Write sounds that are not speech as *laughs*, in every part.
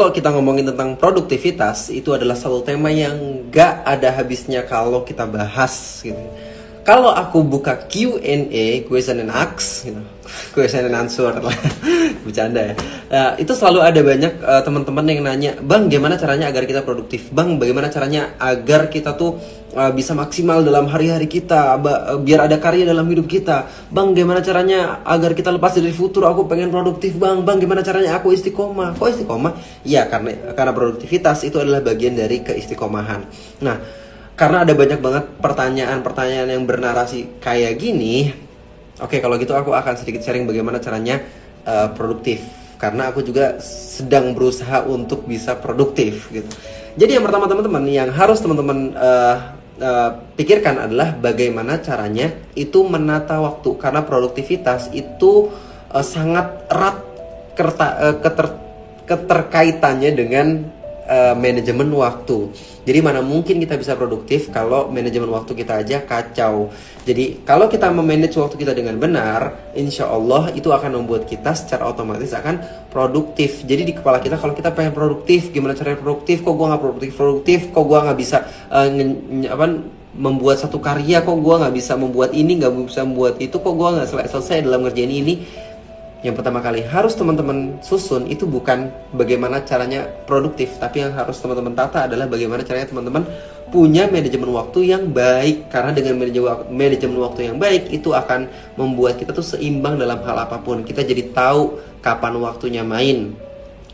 Kalau kita ngomongin tentang produktivitas, itu adalah satu tema yang gak ada habisnya kalau kita bahas gitu. Kalau aku buka Q&A, question and ask, gitu, *laughs* question and answer lah, bercanda ya. Nah, itu selalu ada banyak uh, teman-teman yang nanya, bang, gimana caranya agar kita produktif? Bang, bagaimana caranya agar kita tuh uh, bisa maksimal dalam hari-hari kita, uh, biar ada karya dalam hidup kita? Bang, gimana caranya agar kita lepas dari futur? Aku pengen produktif, bang. Bang, gimana caranya aku istiqomah? Kok istiqomah? Iya, karena karena produktivitas itu adalah bagian dari keistiqomahan. Nah karena ada banyak banget pertanyaan-pertanyaan yang bernarasi kayak gini. Oke, kalau gitu aku akan sedikit sharing bagaimana caranya uh, produktif. Karena aku juga sedang berusaha untuk bisa produktif gitu. Jadi yang pertama teman-teman yang harus teman-teman uh, uh, pikirkan adalah bagaimana caranya itu menata waktu karena produktivitas itu uh, sangat erat kerta, uh, keter, keterkaitannya dengan uh, manajemen waktu. Jadi mana mungkin kita bisa produktif kalau manajemen waktu kita aja kacau. Jadi kalau kita memanage waktu kita dengan benar, insya Allah itu akan membuat kita secara otomatis akan produktif. Jadi di kepala kita kalau kita pengen produktif, gimana caranya produktif? Kok gua nggak produktif produktif? Kok gua nggak bisa uh, membuat satu karya? Kok gua nggak bisa membuat ini, nggak bisa membuat itu? Kok gua nggak selesai dalam ngerjain ini? Yang pertama kali harus teman-teman susun itu bukan bagaimana caranya produktif, tapi yang harus teman-teman tata adalah bagaimana caranya teman-teman punya manajemen waktu yang baik karena dengan manajemen waktu yang baik itu akan membuat kita tuh seimbang dalam hal apa pun. Kita jadi tahu kapan waktunya main,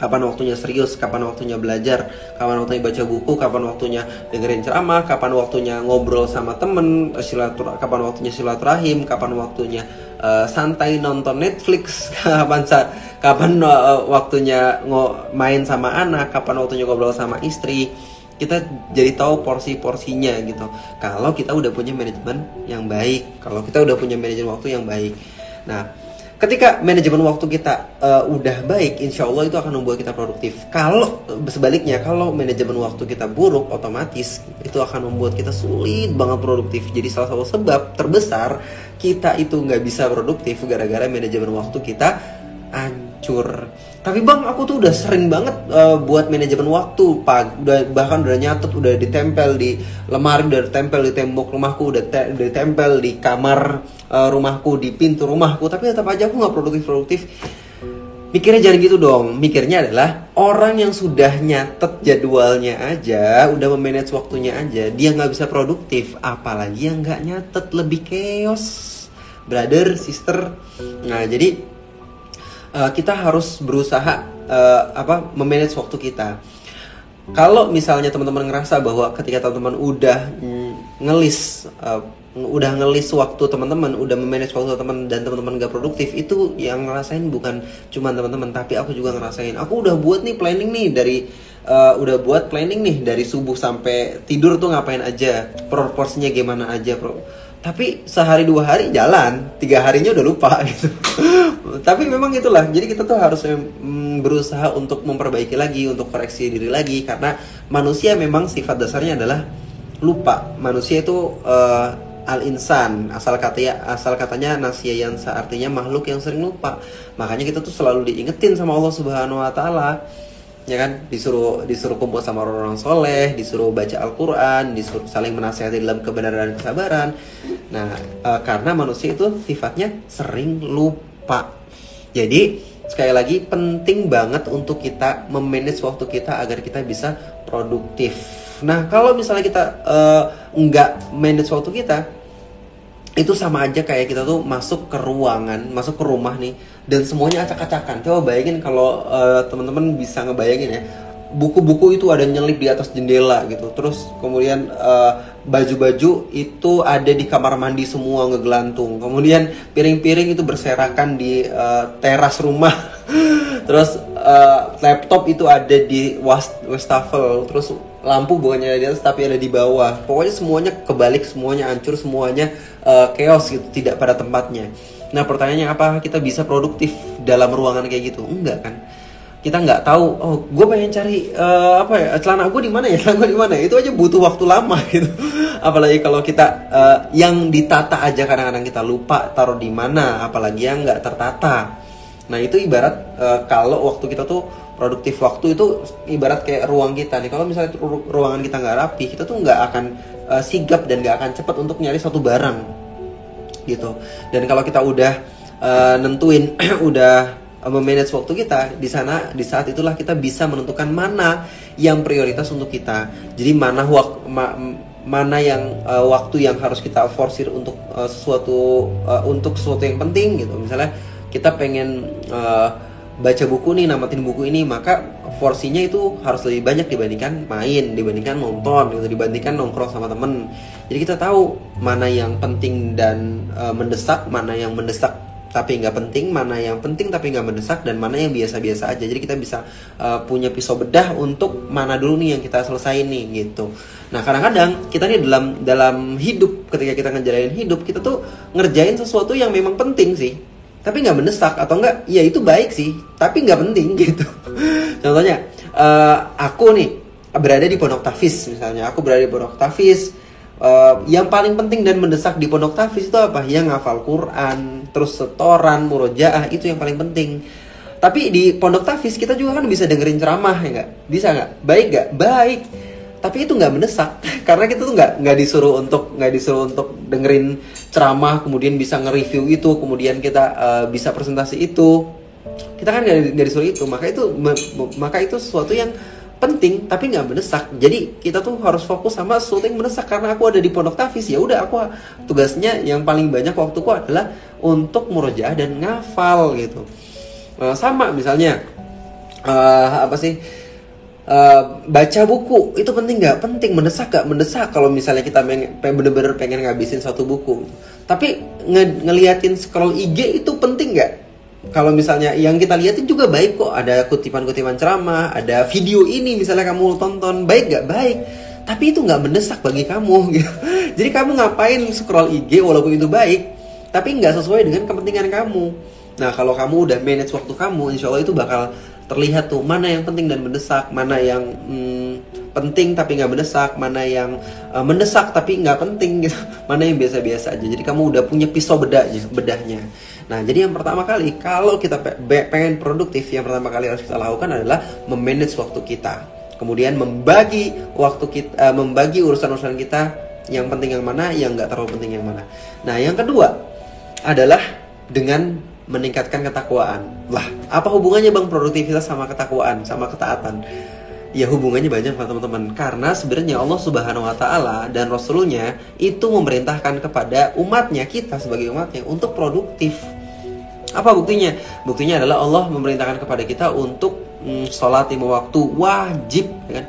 kapan waktunya serius, kapan waktunya belajar, kapan waktunya baca buku, kapan waktunya dengerin ceramah, kapan waktunya ngobrol sama temen, silatur, kapan waktunya silaturahim, kapan waktunya uh, santai nonton Netflix. *laughs* Kapan kapan uh, waktunya ngo main sama anak kapan waktunya ngobrol sama istri. Kita jadi tahu porsi-porsinya gitu. Kalau kita udah punya manajemen yang baik kalau kita udah punya manajemen waktu yang baik. Nah ketika manajemen waktu kita uh, udah baik insya Allah itu akan membuat kita produktif kalau sebaliknya kalau manajemen waktu kita buruk otomatis itu akan membuat kita sulit banget produktif jadi salah satu sebab terbesar kita itu nggak bisa produktif gara-gara manajemen waktu kita hancur. Tapi bang, aku tuh udah sering banget uh, buat manajemen waktu, pak. Udah bahkan udah nyatet, udah ditempel di lemari, udah ditempel di tembok rumahku, udah, te ditempel di kamar uh, rumahku, di pintu rumahku. Tapi tetap aja aku nggak produktif produktif. Mikirnya jangan gitu dong. Mikirnya adalah orang yang sudah nyatet jadwalnya aja, udah memanage waktunya aja, dia nggak bisa produktif. Apalagi yang nggak nyatet lebih chaos, brother, sister. Nah jadi uh, kita harus berusaha uh, apa memanage waktu kita. Kalau misalnya teman-teman ngerasa bahwa ketika teman-teman udah ngelis uh, udah ngelis waktu teman-teman, udah memanage waktu teman dan teman-teman gak produktif itu yang ngerasain bukan cuma teman-teman tapi aku juga ngerasain. Aku udah buat nih planning nih dari uh, udah buat planning nih dari subuh sampai tidur tuh ngapain aja, proporsinya gimana aja, pro. Tapi sehari dua hari jalan, tiga harinya udah lupa *laughs* gitu. tapi memang itulah. Jadi kita tuh harus berusaha untuk memperbaiki lagi, untuk koreksi diri lagi karena manusia memang sifat dasarnya adalah lupa. Manusia itu uh, al insan asal katanya asal katanya yang artinya makhluk yang sering lupa makanya kita tuh selalu diingetin sama Allah Subhanahu Wa Taala ya kan? Disuruh disuruh kumpul sama orang-orang soleh disuruh baca Al-Quran disuruh saling menasihati dalam kebenaran dan kesabaran. Nah e, karena manusia itu sifatnya sering lupa. Jadi sekali lagi penting banget untuk kita memanage waktu kita agar kita bisa produktif. Nah, kalau misalnya kita uh, nggak manage waktu kita, itu sama aja kayak kita tuh masuk ke ruangan, masuk ke rumah nih, dan semuanya acak-acakan. Coba bayangin kalau uh, teman-teman bisa ngebayangin ya, buku-buku itu ada nyelip di atas jendela gitu. Terus kemudian eh, baju-baju itu ada di kamar mandi semua ngegelantung. Kemudian piring-piring itu berserakan di uh, teras rumah. *laughs* Terus uh, laptop itu ada di wastafel. Terus lampu bukannya di atas tapi ada di bawah. Pokoknya semuanya kebalik semuanya hancur semuanya uh, chaos gitu tidak pada tempatnya. Nah pertanyaannya apa kita bisa produktif dalam ruangan kayak gitu? Enggak kan? Kita nggak tahu oh gue pengen cari uh, apa ya celana gue di mana ya? *laughs* Celana gue di mana? Itu aja butuh waktu lama *laughs* gitu. Apalagi kalau kita uh, yang ditata aja kadang-kadang kita lupa taruh di mana apalagi yang nggak tertata. Nah itu ibarat uh, kalau waktu kita tuh produktif waktu itu ibarat kayak ruang kita nih. Kalau misalnya ruangan kita nggak rapi kita tuh nggak akan uh, sigap dan nggak akan cepat untuk nyari suatu barang gitu. Dan kalau kita udah uh, nentuin *clears throat* udah memanage waktu kita di sana di saat itulah kita bisa menentukan mana yang prioritas untuk kita. Jadi mana waktu ma, mana yang uh, waktu yang harus kita forsir untuk uh, sesuatu uh, untuk sesuatu yang penting gitu. Misalnya kita pengen uh, baca buku nih namatin buku ini maka porsinya itu harus lebih banyak dibandingkan main dibandingkan nonton gitu dibandingkan nongkrong sama temen jadi kita tahu mana yang penting dan uh, mendesak mana yang mendesak tapi nggak penting, mana yang penting tapi nggak mendesak dan mana yang biasa-biasa aja. Jadi kita bisa uh, punya pisau bedah untuk mana dulu nih yang kita selesai nih gitu. Nah kadang-kadang kita nih dalam dalam hidup ketika kita ngejalanin hidup kita tuh ngerjain sesuatu yang memang penting sih, tapi nggak mendesak atau enggak? Ya itu baik sih, tapi nggak penting *laughs* gitu. Contohnya uh, aku nih berada di pondok tafis misalnya, aku berada di pondok tafis uh, yang paling penting dan mendesak di pondok tafis itu apa? Yang ngafal Quran, terus setoran, murojaah itu yang paling penting. Tapi di pondok tafis kita juga kan bisa dengerin ceramah ya nggak? Bisa nggak? Baik nggak? Baik. Tapi itu nggak mendesak *laughs* karena kita tuh nggak nggak disuruh untuk nggak disuruh untuk dengerin ceramah kemudian bisa nge-review itu kemudian kita uh, bisa presentasi itu. Kita kan nggak disuruh itu maka itu maka itu sesuatu yang penting tapi nggak mendesak. Jadi kita tuh harus fokus sama sesuatu yang mendesak karena aku ada di pondok tafis ya udah aku tugasnya yang paling banyak waktuku adalah untuk murojaah dan ngafal gitu. Uh, sama misalnya uh, apa sih Uh, baca buku itu penting nggak? Penting mendesak nggak? Mendesak kalau misalnya kita bener-bener pengen ngabisin satu buku. Tapi nge ngeliatin scroll IG itu penting nggak? Kalau misalnya yang kita lihatin juga baik kok. Ada kutipan-kutipan ceramah ada video ini misalnya kamu tonton. Baik gak baik. Tapi itu nggak mendesak bagi kamu *laughs* gitu. jadi kamu ngapain scroll IG walaupun itu baik tapi nggak sesuai dengan kepentingan kamu. Nah kalau kamu udah manage waktu kamu insya Allah itu bakal terlihat tuh mana yang penting dan mendesak mana yang hmm, penting tapi nggak mendesak mana yang uh, mendesak tapi nggak penting gitu *laughs* mana yang biasa-biasa aja jadi kamu udah punya pisau bedahnya bedahnya Nah, jadi yang pertama kali kalau kita pengen produktif, yang pertama kali harus kita lakukan adalah memanage waktu kita. Kemudian membagi waktu kita, uh, membagi urusan-urusan kita yang penting yang mana, yang nggak terlalu penting yang mana. Nah, yang kedua adalah dengan meningkatkan ketakwaan. Lah, apa hubungannya bang produktivitas sama ketakwaan, sama ketaatan? Ya hubungannya banyak teman-teman Karena sebenarnya Allah subhanahu wa ta'ala dan Rasulnya Itu memerintahkan kepada umatnya Kita sebagai umatnya untuk produktif Apa buktinya? Buktinya adalah Allah memerintahkan kepada kita untuk mm, Sholat lima waktu wajib ya kan?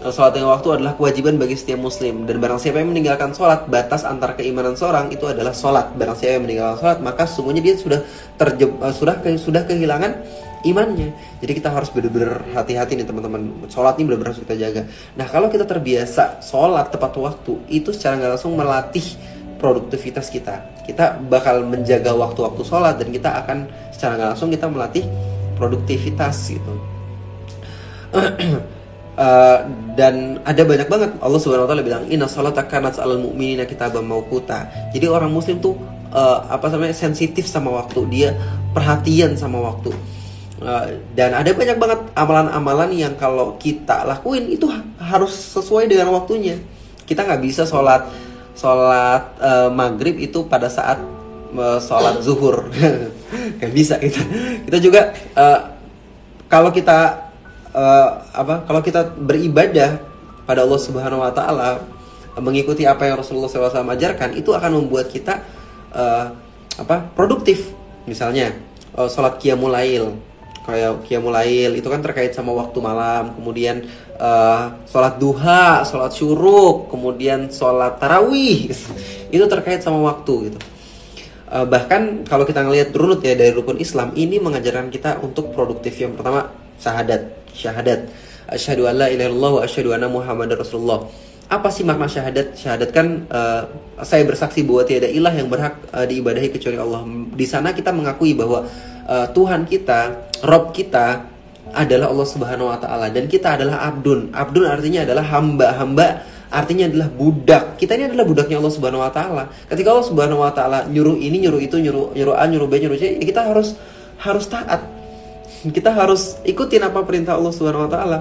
Sholat lima waktu adalah kewajiban bagi setiap muslim Dan barang siapa yang meninggalkan sholat Batas antara keimanan seorang itu adalah sholat Barang siapa yang meninggalkan sholat Maka sesungguhnya dia sudah terjeb, uh, sudah, sudah kehilangan imannya. Jadi kita harus benar-benar hati-hati nih teman-teman. Sholat ini benar-benar harus kita jaga. Nah kalau kita terbiasa sholat tepat waktu, itu secara nggak langsung melatih produktivitas kita. Kita bakal menjaga waktu-waktu sholat dan kita akan secara nggak langsung kita melatih produktivitas gitu. *clears throat* Uh, dan ada banyak banget Allah Subhanahu wa taala bilang inna salata kanat alal mu'minina kitaban mauquta. Jadi orang muslim tuh uh, apa namanya sensitif sama waktu, dia perhatian sama waktu. Eh, dan ada banyak banget amalan-amalan yang kalau kita lakuin itu harus sesuai dengan waktunya. Kita nggak bisa sholat sholat uh, maghrib itu pada saat uh, sholat zuhur, *laughs* nggak bisa kita. Kita juga uh, kalau kita uh, apa? Kalau kita beribadah pada Allah Subhanahu Wa Taala mengikuti apa yang Rasulullah SAW ajarkan itu akan membuat kita uh, apa produktif. Misalnya uh, sholat qiyamul kayak Qiyamul Lail itu kan terkait sama waktu malam kemudian uh, sholat duha sholat syuruk kemudian sholat tarawih *laughs* itu terkait sama waktu gitu. Uh, bahkan kalau kita ngelihat runut ya dari rukun Islam ini mengajarkan kita untuk produktif. Yang pertama syahadat syahadat asyhadu alla ilaha illallah wa asyhadu anna muhammadar rasulullah apa sih makna syahadat? Syahadat kan uh, saya bersaksi bahwa tiada ilah yang berhak uh, diibadahi kecuali Allah. Di sana kita mengakui bahwa uh, Tuhan kita, Rob kita adalah Allah Subhanahu wa taala dan kita adalah abdun. Abdun artinya adalah hamba. Hamba artinya adalah budak. Kita ini adalah budaknya Allah Subhanahu wa taala. Ketika Allah Subhanahu wa taala nyuruh ini, nyuruh itu, nyuruh nyuruh A, nyuruh B, nyuruh C, ya kita harus harus taat. Kita harus ikutin apa perintah Allah Subhanahu Wa Taala.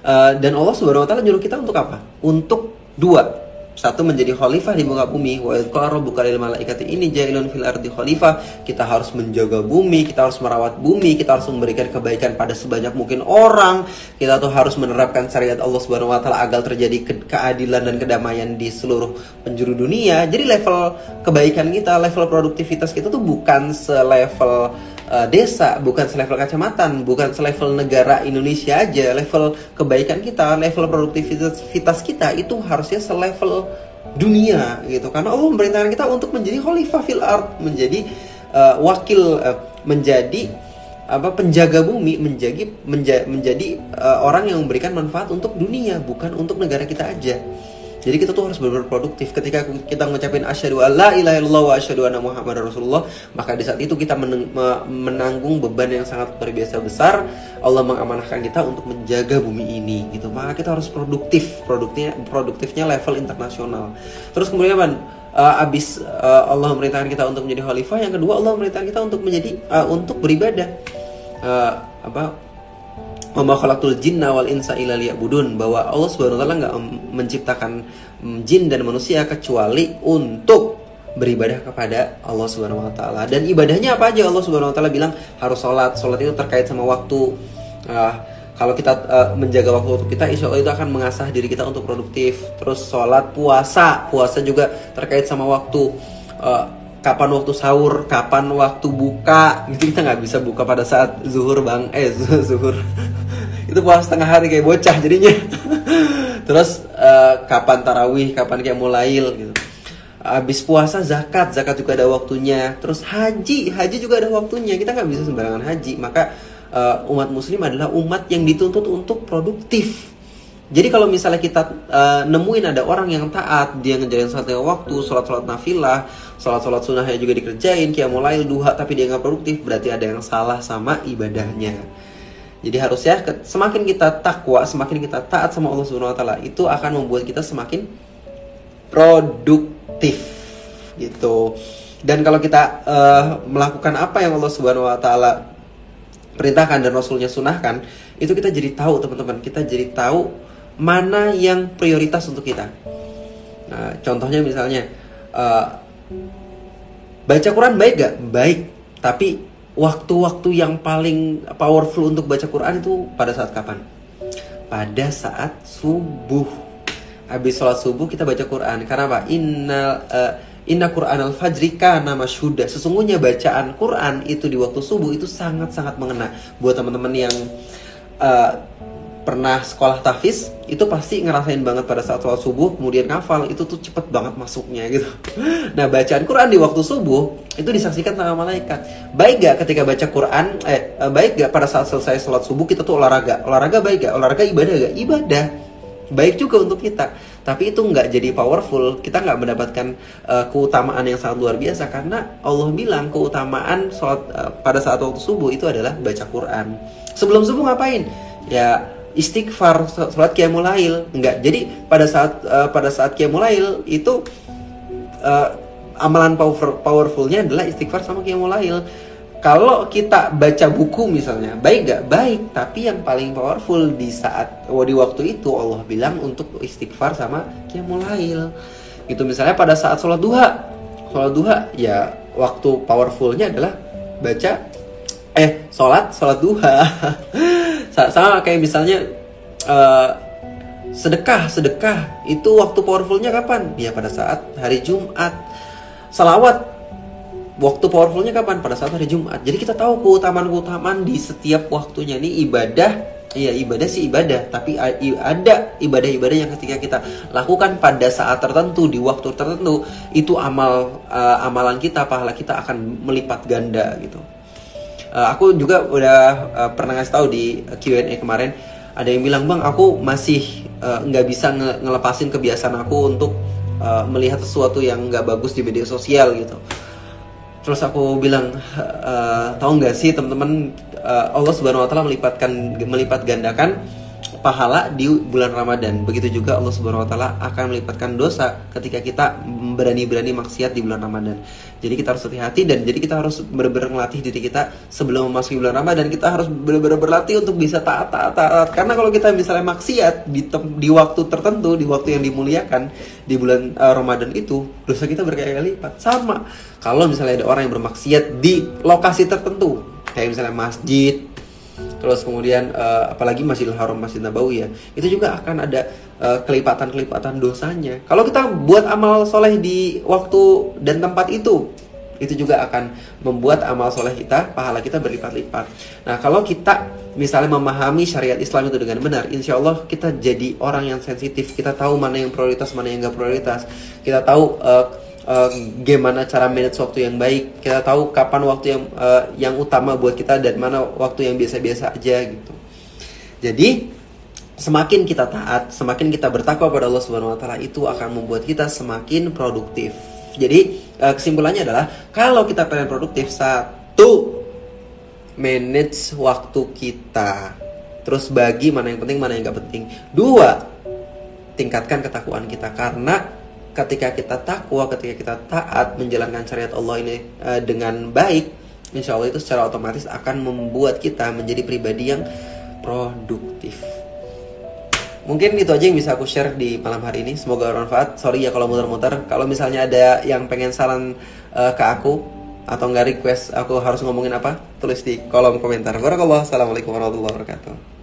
Uh, dan Allah Subhanahu Wa Taala nyuruh kita untuk apa? Untuk dua. Satu menjadi khalifah di muka bumi. Wa rabbuka lil malaikati ini jailun fil ardi khalifah. Kita harus menjaga bumi kita harus merawat bumi kita harus memberikan kebaikan pada sebanyak mungkin orang. Kita tuh harus menerapkan syariat Allah Subhanahu wa taala agar terjadi ke keadilan dan kedamaian di seluruh penjuru dunia. Jadi level kebaikan kita level produktivitas kita tuh bukan selevel uh, desa, bukan selevel kecamatan, bukan selevel negara Indonesia aja. Level kebaikan kita, level produktivitas kita itu harusnya selevel dunia gitu. Karena Allah memerintahkan kita untuk menjadi khalifah fil art, menjadi uh, wakil, uh, menjadi apa penjaga bumi, menjadi menja, menjadi uh, orang yang memberikan manfaat untuk dunia, bukan untuk negara kita aja. Jadi kita tuh harus benar-benar produktif ketika kita ngucapin asyhadu alla ilaha illallah wa asyhadu anna muhammadar rasulullah, maka di saat itu kita menanggung beban yang sangat luar biasa besar. Allah mengamanahkan kita untuk menjaga bumi ini gitu. Maka kita harus produktif, produktifnya produktifnya level internasional. Terus kemudian apa? Uh, abis uh, Allah memerintahkan kita untuk menjadi khalifah, yang kedua Allah memerintahkan kita untuk menjadi uh, untuk beribadah. Uh, apa Wama khalaqtul jinna wal insa illa liya'budun bahwa Allah Subhanahu wa taala enggak menciptakan jin dan manusia kecuali untuk beribadah kepada Allah Subhanahu wa taala. Dan ibadahnya apa aja Allah Subhanahu wa taala bilang harus sholat. Sholat itu terkait sama waktu. Uh, kalau kita uh, menjaga waktu kita, insya Allah itu akan mengasah diri kita untuk produktif. Terus sholat, puasa, puasa juga terkait sama waktu. Uh, kapan waktu sahur, kapan waktu buka, gitu kita nggak bisa buka pada saat zuhur bang, eh *laughs* zuhur, itu puasa setengah hari kayak bocah jadinya. *laughs* Terus uh, kapan tarawih, kapan kayak mulail gitu. Habis puasa zakat, zakat juga ada waktunya. Terus haji, haji juga ada waktunya. Kita nggak bisa sembarangan haji. Maka uh, umat muslim adalah umat yang dituntut untuk produktif jadi kalau misalnya kita uh, nemuin ada orang yang taat, dia ngejalan sholat waktu, sholat sholat nafilah, sholat sholat sunnahnya juga dikerjain, kayak mulai duha tapi dia nggak produktif, berarti ada yang salah sama ibadahnya. Jadi harusnya semakin kita takwa, semakin kita taat sama Allah Subhanahu Wa Taala, itu akan membuat kita semakin produktif, gitu. Dan kalau kita uh, melakukan apa yang Allah Subhanahu Wa Taala perintahkan dan Rasulnya sunahkan, itu kita jadi tahu teman-teman, kita jadi tahu mana yang prioritas untuk kita. Nah, contohnya misalnya uh, baca Quran baik gak? Baik, tapi waktu-waktu yang paling powerful untuk baca Quran itu pada saat kapan? Pada saat subuh. Habis sholat subuh kita baca Quran. Karena apa? Inna uh, Inna Quran al-Fajri kana masyhuda. Sesungguhnya bacaan Quran itu di waktu subuh itu sangat-sangat mengena buat teman-teman yang uh, pernah sekolah tahfiz itu pasti ngerasain banget pada saat sholat subuh kemudian ngafal itu tuh cepet banget masuknya gitu. *laughs* Nah bacaan Quran di waktu subuh itu disaksikan sama malaikat. Baik gak ketika baca Quran eh, eh baik gak pada saat selesai sholat subuh kita tuh olahraga? Olahraga baik gak olahraga ibadah gak ibadah. Baik juga untuk kita. Tapi itu nggak jadi powerful. Kita nggak mendapatkan uh, keutamaan yang sangat luar biasa karena Allah bilang keutamaan sholat uh, pada saat waktu subuh itu adalah baca Quran. Sebelum subuh ngapain? Ya istighfar sholat qiyamul lail enggak. Jadi pada saat uh, pada saat qiyamul lail itu uh, amalan power powerfulnya adalah istighfar sama qiyamul lail kalau kita baca buku misalnya baik gak baik. Tapi yang paling powerful di saat di waktu itu Allah bilang untuk istighfar sama qiyamul lail gitu. Misalnya pada saat sholat duha sholat duha ya waktu powerfulnya adalah baca eh sholat sholat duha *laughs* sama kayak misalnya uh, sedekah sedekah itu waktu powerfulnya kapan? Ya pada saat hari Jumat. Salawat waktu powerfulnya kapan? Pada saat hari Jumat. Jadi kita tahu keutamaan keutamaan di setiap waktunya. Ini ibadah Iya ibadah sih ibadah, tapi ada ibadah-ibadah yang ketika kita lakukan pada saat tertentu di waktu tertentu itu amal uh, amalan kita pahala kita akan melipat ganda gitu. Uh, aku juga udah uh, pernah ngasih tahu di Q&A kemarin ada yang bilang bang aku masih eh, nggak uh, bisa nge ngelepasin kebiasaan aku untuk uh, melihat sesuatu yang nggak bagus di media sosial gitu. Terus aku bilang tahu nggak sih teman-teman Allah Subhanahu Wa Taala melipatkan melipat gandakan pahala di bulan Ramadan. Begitu juga Allah Subhanahu wa taala akan melipatkan dosa ketika kita berani-berani maksiat di bulan Ramadan. Jadi kita harus hati-hati dan jadi kita harus benar-benar melatih diri kita sebelum memasuki bulan Ramadan kita harus benar-benar berlatih untuk bisa taat taat taat. Karena kalau kita misalnya maksiat di di waktu tertentu, di waktu yang dimuliakan di bulan uh, Ramadan itu, dosa kita berkali-kali lipat. Sama kalau misalnya ada orang yang bermaksiat di lokasi tertentu, kayak misalnya masjid, terus kemudian uh, apalagi Masjidil Haram Masjid Nabawi ya itu juga akan ada uh, kelipatan-kelipatan dosanya. Kalau kita buat amal soleh di waktu dan tempat itu itu juga akan membuat amal soleh kita pahala kita berlipat-lipat. Nah kalau kita misalnya memahami syariat Islam itu dengan benar insya Allah kita jadi orang yang sensitif. Kita tahu mana yang prioritas mana yang enggak prioritas. Kita tahu uh, gimana cara manage waktu yang baik? Kita tahu kapan waktu yang uh, yang utama buat kita dan mana waktu yang biasa-biasa aja gitu. Jadi semakin kita taat semakin kita bertakwa pada Allah Subhanahu Wa Taala itu akan membuat kita semakin produktif. Jadi uh, kesimpulannya adalah kalau kita pengen produktif satu manage waktu kita. Terus bagi mana yang penting mana yang gak penting. Dua tingkatkan ketakwaan kita. Karena ketika kita takwa, ketika kita taat menjalankan syariat Allah ini uh, dengan baik, insya Allah itu secara otomatis akan membuat kita menjadi pribadi yang produktif. Mungkin itu aja yang bisa aku share di malam hari ini. Semoga bermanfaat. Sorry ya kalau muter-muter. Kalau misalnya ada yang pengen saran uh, ke aku atau nggak request aku harus ngomongin apa, tulis di kolom komentar. Barakallah. Assalamualaikum warahmatullahi wabarakatuh.